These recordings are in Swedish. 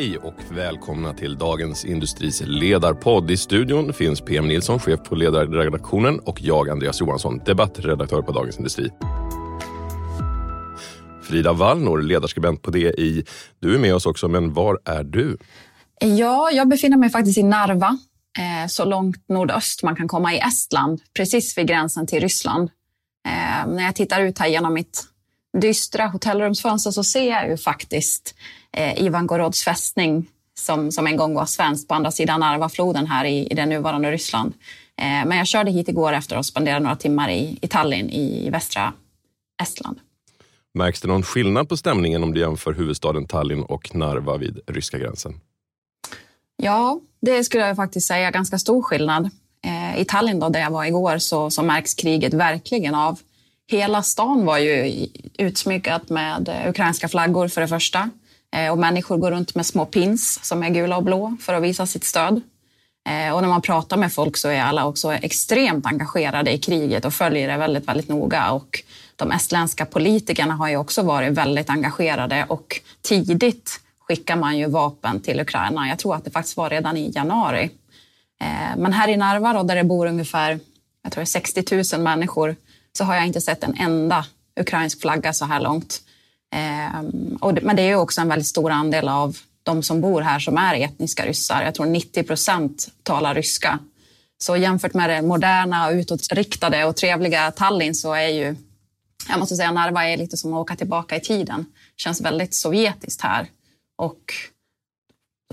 Hej och välkomna till Dagens Industris ledarpodd. I studion finns PM Nilsson, chef på ledarredaktionen och jag, Andreas Johansson, debattredaktör på Dagens Industri. Frida Wallnor, ledarskribent på DI. Du är med oss också, men var är du? Ja, jag befinner mig faktiskt i Narva, eh, så långt nordöst man kan komma i Estland, precis vid gränsen till Ryssland. Eh, när jag tittar ut här genom mitt dystra hotellrumsfönster så ser jag ju faktiskt eh, Ivangorods fästning som, som en gång var svensk på andra sidan Narvafloden här i, i det nuvarande Ryssland. Eh, men jag körde hit igår efter att spendera några timmar i, i Tallinn i västra Estland. Märks det någon skillnad på stämningen om du jämför huvudstaden Tallinn och Narva vid ryska gränsen? Ja, det skulle jag faktiskt säga. Ganska stor skillnad. Eh, I Tallinn då, där jag var igår så, så märks kriget verkligen av. Hela stan var ju utsmyckat med eh, ukrainska flaggor för det första. Eh, och människor går runt med små pins som är gula och blå för att visa sitt stöd. Eh, och när man pratar med folk så är alla också extremt engagerade i kriget och följer det väldigt, väldigt noga. Och de estländska politikerna har ju också varit väldigt engagerade och tidigt skickar man ju vapen till Ukraina. Jag tror att det faktiskt var redan i januari. Men här i Narva då, där det bor ungefär jag tror 60 000 människor så har jag inte sett en enda ukrainsk flagga så här långt. Eh, och det, men det är också en väldigt stor andel av de som bor här som är etniska ryssar. Jag tror 90 procent talar ryska. Så jämfört med det moderna, utåtriktade och trevliga Tallinn så är ju, jag måste säga Narva är lite som att åka tillbaka i tiden. Det känns väldigt sovjetiskt här. Och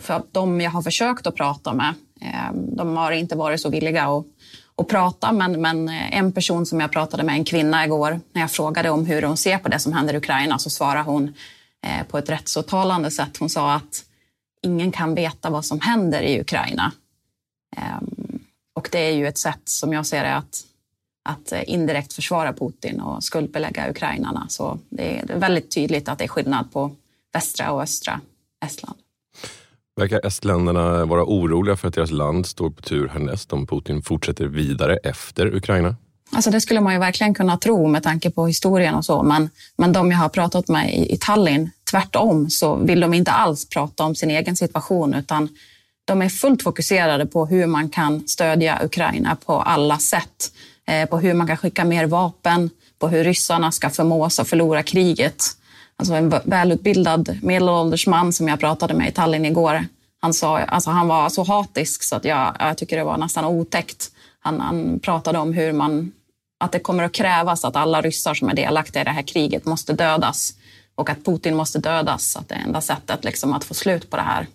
för de jag har försökt att prata med, ehm, de har inte varit så villiga att och prata. Men, men eh, en person som jag pratade med, en kvinna igår, när jag frågade om hur hon ser på det som händer i Ukraina så svarade hon eh, på ett rätt så talande sätt. Hon sa att ingen kan veta vad som händer i Ukraina. Eh, och det är ju ett sätt som jag ser det att, att eh, indirekt försvara Putin och skuldbelägga ukrainarna. Så det är väldigt tydligt att det är skillnad på västra och östra Estland. Verkar estländarna vara oroliga för att deras land står på tur härnäst om Putin fortsätter vidare efter Ukraina? Alltså det skulle man ju verkligen kunna tro med tanke på historien och så. Men, men de jag har pratat med i, i Tallinn, tvärtom, så vill de inte alls prata om sin egen situation utan de är fullt fokuserade på hur man kan stödja Ukraina på alla sätt. Eh, på hur man kan skicka mer vapen, på hur ryssarna ska förmås att förlora kriget. Alltså en välutbildad medelålders man som jag pratade med i Tallinn igår. Han, sa, alltså han var så hatisk så att jag, jag tycker det var nästan otäckt. Han, han pratade om hur man, att det kommer att krävas att alla ryssar som är delaktiga i det här kriget måste dödas och att Putin måste dödas. Att det är enda sättet liksom att få slut på det här.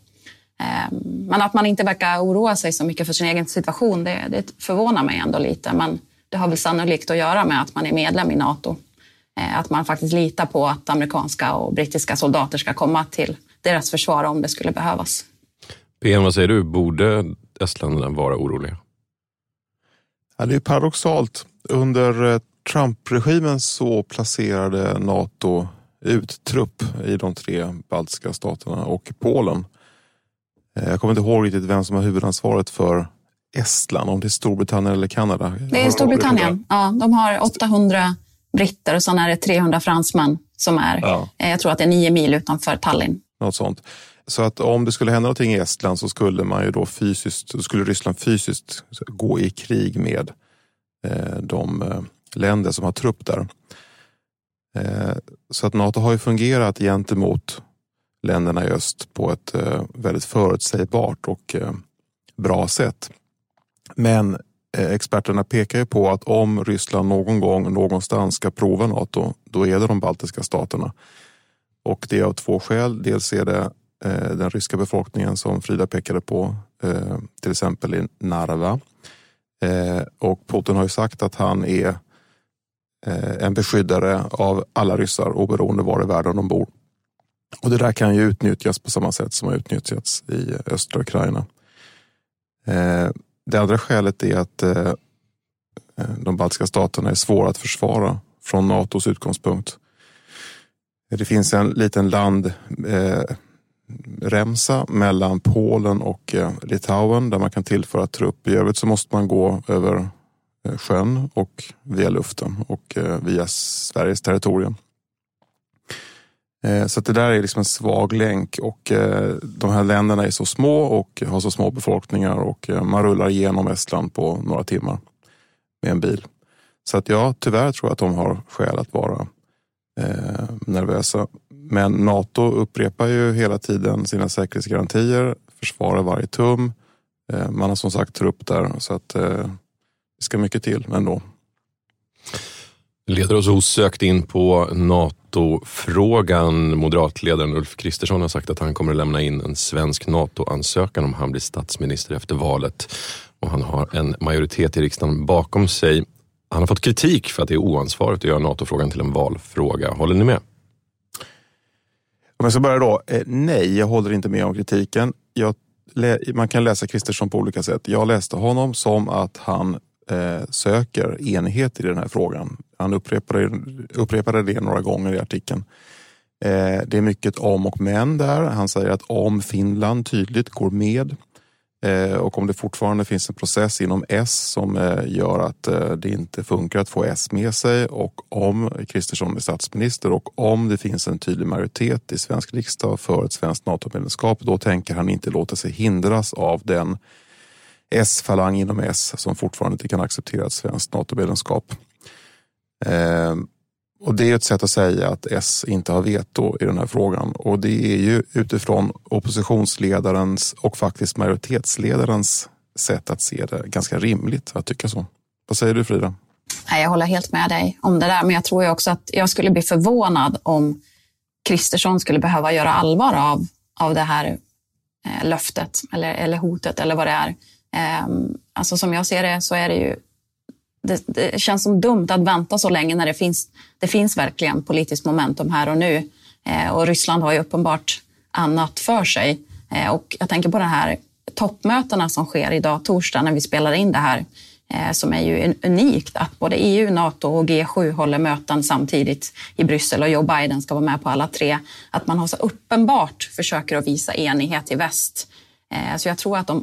Ehm, men att man inte verkar oroa sig så mycket för sin egen situation, det, det förvånar mig ändå lite. Men det har väl sannolikt att göra med att man är medlem i Nato. Eh, att man faktiskt litar på att amerikanska och brittiska soldater ska komma till deras försvar om det skulle behövas. PM, vad säger du? Borde estländarna vara oroliga? Ja, det är paradoxalt. Under eh, Trump-regimen så placerade Nato ut trupp i de tre baltiska staterna och Polen. Eh, jag kommer inte ihåg riktigt vem som har huvudansvaret för Estland, om det är Storbritannien eller Kanada. Det är Storbritannien. Ja, de har 800 britter och sen är det 300 fransmän som är, ja. Eh, jag tror att det är nio mil utanför Tallinn. Något sånt. Så att om det skulle hända någonting i Estland så skulle man ju då fysiskt, skulle Ryssland fysiskt gå i krig med eh, de eh, länder som har trupp där. Så att Nato har ju fungerat gentemot länderna i öst på ett väldigt förutsägbart och bra sätt. Men Eh, experterna pekar ju på att om Ryssland någon gång någonstans ska prova Nato, då är det de baltiska staterna. Och det är av två skäl. Dels är det eh, den ryska befolkningen som Frida pekade på, eh, till exempel i Narva. Eh, och Putin har ju sagt att han är eh, en beskyddare av alla ryssar oberoende var i världen de bor. Och det där kan ju utnyttjas på samma sätt som har utnyttjats i östra Ukraina. Det andra skälet är att eh, eh, de baltiska staterna är svåra att försvara från Natos utgångspunkt. Det finns en liten landremsa eh, mellan Polen och eh, Litauen där man kan tillföra trupp. I övrigt så måste man gå över eh, sjön och via luften och via Sveriges territorium. Eh, så det där är liksom en svag länk och eh, de här länderna är så små och har så små befolkningar och eh, man rullar igenom Estland på några timmar med en bil. Så att ja, tyvärr tror jag att de har skäl att vara eh, nervösa. Men Nato upprepar ju hela tiden sina säkerhetsgarantier, försvarar varje tum. Eh, man har som sagt trupp där så att eh, det ska mycket till ändå. Leder oss osökt in på NATO. NATO-frågan. Moderatledaren Ulf Kristersson har sagt att han kommer att lämna in en svensk NATO-ansökan om han blir statsminister efter valet. Och han har en majoritet i riksdagen bakom sig. Han har fått kritik för att det är oansvarigt att göra NATO-frågan till en valfråga. Håller ni med? Om jag ska börja då. Eh, nej, jag håller inte med om kritiken. Jag, man kan läsa Kristersson på olika sätt. Jag läste honom som att han eh, söker enighet i den här frågan. Han upprepade, upprepade det några gånger i artikeln. Eh, det är mycket om och men där. Han säger att om Finland tydligt går med Eh, och om det fortfarande finns en process inom S som eh, gör att eh, det inte funkar att få S med sig och om Kristersson är statsminister och om det finns en tydlig majoritet i svensk riksdag för ett svenskt NATO-medlemskap, då tänker han inte låta sig hindras av den S-falang inom S som fortfarande inte kan acceptera ett svenskt NATO-medlemskap. Ehm, och det är ett sätt att säga att S inte har veto i den här frågan och det är ju utifrån oppositionsledarens och faktiskt majoritetsledarens sätt att se det ganska rimligt att tycka så. Vad säger du Frida? Jag håller helt med dig om det där, men jag tror också att jag skulle bli förvånad om Kristersson skulle behöva göra allvar av, av det här eh, löftet eller, eller hotet eller vad det är. Eh, alltså som jag ser det så är det ju det, det, känns som dumt att vänta så länge när det finns, det finns verkligen politiskt momentum här och nu. Eh, och Ryssland har ju uppenbart annat för sig. Eh, och jag tänker på de här toppmötena som sker idag, torsdag, när vi spelar in det här, eh, som är ju unikt att både EU, Nato och G7 håller möten samtidigt i Bryssel och Joe Biden ska vara med på alla tre. Att man har så uppenbart försöker att visa enighet i väst. Eh, så jag tror att de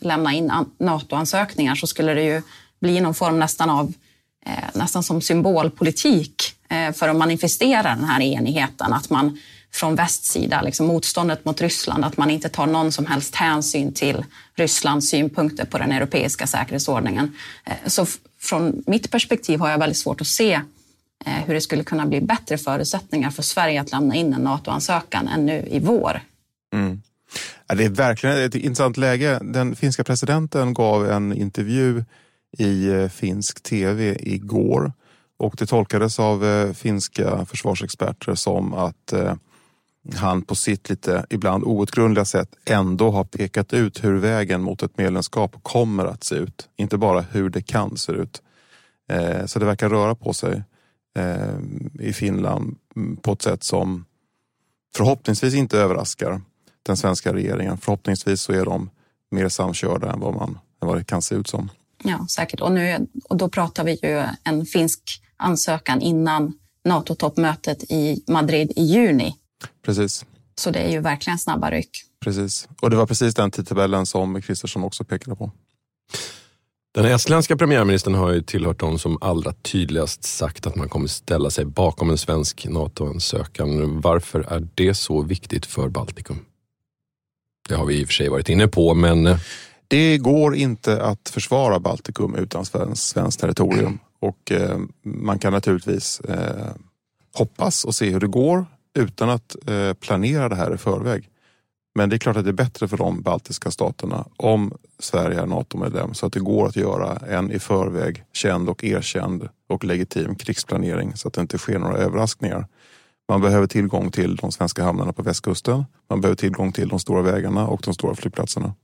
lämna in NATO-ansökningar så skulle det ju bli någon form nästan av eh, nästan som symbolpolitik eh, för att manifestera den här enigheten. Att man från västsida, liksom motståndet mot Ryssland, att man inte tar någon som helst hänsyn till Rysslands synpunkter på den europeiska säkerhetsordningen. Eh, så från mitt perspektiv har jag väldigt svårt att se hur det skulle kunna bli bättre förutsättningar för Sverige att lämna in en NATO-ansökan än nu i vår. Ja, det är verkligen ett intressant läge. Den finska presidenten gav en intervju i eh, finsk tv igår och det tolkades av eh, finska försvarsexperter som att eh, han på sitt lite ibland outgrundliga sätt ändå har pekat ut hur vägen mot ett medlemskap kommer att se ut. Inte bara hur det kan se ut. Så det verkar röra på sig i Finland mm, på ett sätt som förhoppningsvis inte överraskar den svenska regeringen. Förhoppningsvis så är de mer samkörda än vad, man, än vad det kan se ut som. Ja, säkert. Och, nu, och då pratar vi ju en finsk ansökan innan NATO-toppmötet i Madrid i juni. Precis. Så det är ju verkligen snabba ryck. Precis. Och det var precis den tidtabellen som Kristersson också pekade på. Den estländska premiärministern har ju tillhört de som allra tydligast sagt att man kommer ställa sig bakom en svensk NATO-ansökan. Varför är det så viktigt för Baltikum? Det har vi i och för sig varit inne på, men... Eh, det går inte att försvara Baltikum utan svenskt territorium och eh, man kan naturligtvis eh, hoppas och se hur det går utan att eh, planera det här i förväg. Men det är klart att det är bättre för de baltiska staterna om Sverige är NATO-medlem så att det går att göra en i förväg känd och erkänd och legitim krigsplanering så att det inte sker några överraskningar. Man behöver tillgång till de svenska hamnarna på västkusten. Man behöver tillgång till de stora vägarna och de stora flygplatserna.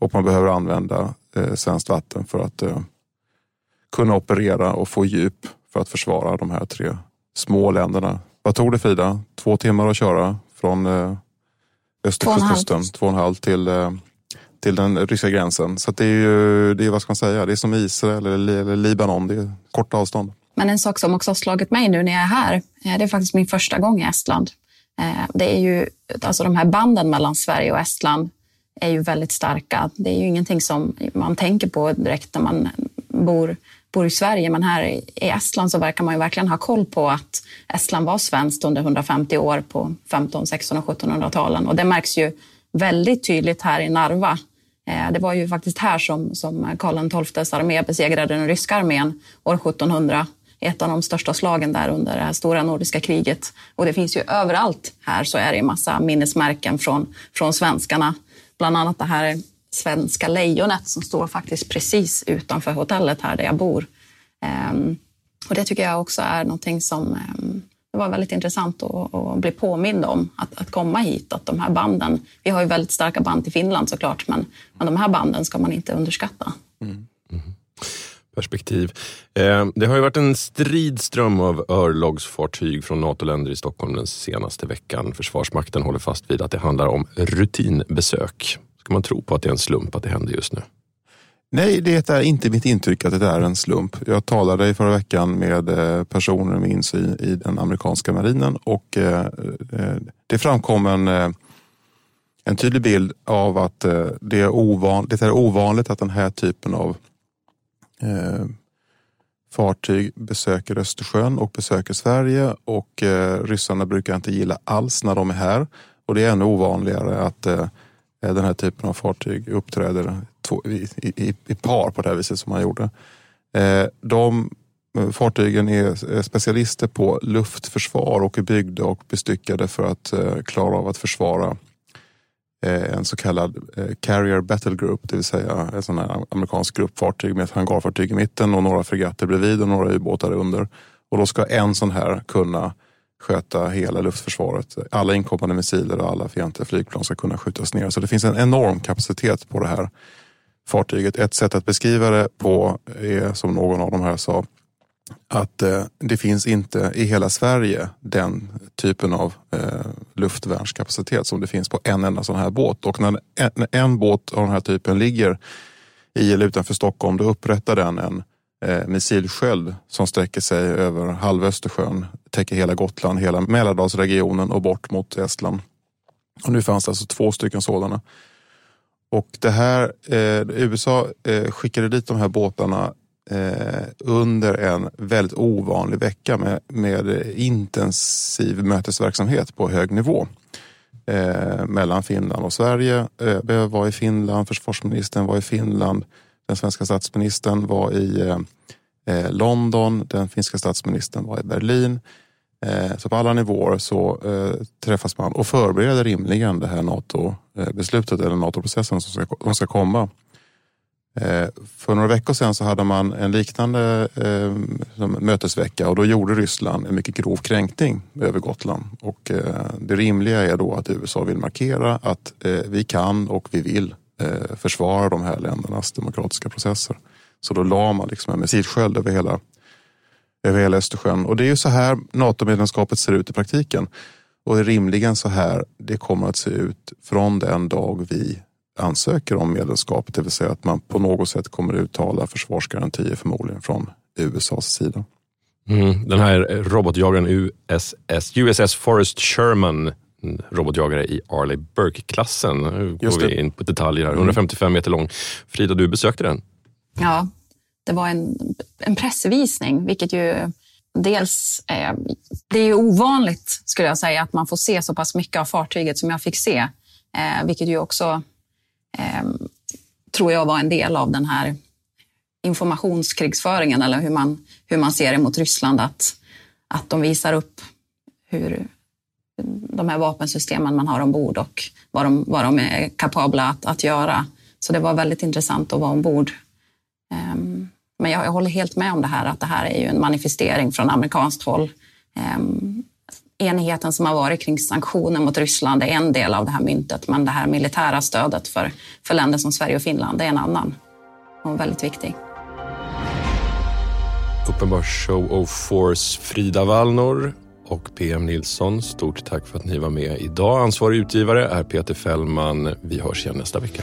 Och man behöver använda eh, svenskt vatten för att eh, kunna operera och få djup för att försvara de här tre små länderna. Vad tog det Frida? Två timmar att köra från eh, Östersjökusten, två och en halv till, eh, till den ryska gränsen. Så det är ju, det är, vad ska man säga, det är som Israel eller, eller Libanon, det är korta avstånd. Men en sak som också har slagit mig nu när jag är här, eh, det är faktiskt min första gång i Estland. Eh, det är ju, alltså de här banden mellan Sverige och Estland är ju väldigt starka. Det är ju ingenting som man tänker på direkt när man bor, bor i Sverige, men här i Estland så verkar man ju verkligen ha koll på att Estland var svenskt under 150 år på 15, 16 och 1700-talen. Och det märks ju väldigt tydligt här i Narva. Eh, det var ju faktiskt här som, som Karl XIIs armé besegrade den ryska armén år 1700 ett av de största slagen där under det här stora nordiska kriget. Och det finns ju överallt här så är det massa minnesmärken från, från svenskarna. Bland annat det här svenska lejonet som står faktiskt precis utanför hotellet här där jag bor. Um, och det tycker jag också är någonting som um, det var väldigt intressant att, att, bli påmind om att, att komma hit. Att de här banden, vi har ju väldigt starka band till Finland såklart, men, men de här banden ska man inte underskatta. Mm. Mm perspektiv. Eh, det har ju varit en stridström av örlogsfartyg från NATO-länder i Stockholm den senaste veckan. Försvarsmakten håller fast vid att det handlar om rutinbesök. Ska man tro på att det är en slump att det händer just nu? Nej, det är inte mitt intryck att det är en slump. Jag talade i förra veckan med eh, personer med insyn i den amerikanska marinen och eh, det framkom en, en tydlig bild av att det är, ovan, det är ovanligt att den här typen av eh, fartyg besöker Östersjön och besöker Sverige och eh, ryssarna brukar inte gilla alls när de är här. Och det är ännu ovanligare att eh, den här typen av fartyg uppträder två, i, i, i, par på det här viset som man gjorde. Eh, de eh, fartygen är specialister på luftförsvar och är byggda och bestyckade för att eh, klara av att försvara Eh, en så kallad eh, Carrier Battle Group, det vill säga en sån här amerikansk gruppfartyg med ett hangarfartyg i mitten och några fregatter bredvid och några ubåtar under. Och då ska en sån här kunna sköta hela luftförsvaret. Alla inkommande missiler och alla fientliga flygplan ska kunna skjutas ner. Så det finns en enorm kapacitet på det här fartyget. Ett sätt att beskriva det på är, som någon av de här sa, att eh, det finns inte i hela Sverige den typen av eh, luftvärnskapacitet som det finns på en enda sån här båt. Och när en, när en båt av den här typen ligger i eller utanför Stockholm då upprättar den en eh, missilsköld som sträcker sig över halva Östersjön, täcker hela Gotland, hela Mälardalsregionen och bort mot Estland. Och nu fanns det alltså två stycken sådana. Och det här, eh, USA eh, skickade dit de här båtarna eh, under en väldigt ovanlig vecka med, med intensiv mötesverksamhet på hög nivå eh, mellan Finland och Sverige. ÖB var i Finland, försvarsministern var i Finland, den svenska statsministern var i eh, eh London, den finska statsministern var i Berlin. Eh, så på alla nivåer så eh, träffas man och förbereder rimligen det här NATO-beslutet eh, eller NATO-processen som ska, som ska komma. Eh, för några veckor sedan så hade man en liknande eh, mötesvecka och då gjorde Ryssland en mycket grov kränkning över Gotland. Och eh, det rimliga är då att USA vill markera att eh, vi kan och vi vill eh, försvara de här ländernas demokratiska processer. Så då la man liksom en missilsköld över hela, över hela Östersjön. Och det är ju så här NATO-medlemskapet ser ut i praktiken. Och det är rimligen så här det kommer att se ut från den dag vi ansöker om medlemskap. Det vill säga att man på något sätt kommer uttala försvarsgarantier förmodligen från USAs sida. Mm, den här robotjagaren USS, USS Forrest Sherman, robotjagare i Arleigh Burke-klassen. Nu går vi in på detaljer här. 155 mm. meter lång. Frida, du besökte den. Ja, det var en, en pressvisning, vilket ju dels eh, det är ju ovanligt skulle jag säga att man får se så pass mycket av fartyget som jag fick se, eh, vilket ju också Ehm, tror jag var en del av den här informationskrigföringen eller hur man, hur man ser det mot Ryssland. Att, att de visar upp hur, de här vapensystemen man har ombord och vad de, vad de är kapabla att, att göra. Så det var väldigt intressant att vara ombord. Um, men jag, jag, håller helt med om det här att det här är ju en manifestering från amerikanskt håll. Um, enigheten som har varit kring sanktioner mot Ryssland är en del av det här myntet, men det här militära stödet för, för länder som Sverige och Finland är en annan och väldigt viktig. Uppenbar show of force Frida Wallnor och PM Nilsson. Stort tack för att ni var med idag. Ansvarig utgivare är Peter Fällman. Vi hörs igen nästa vecka.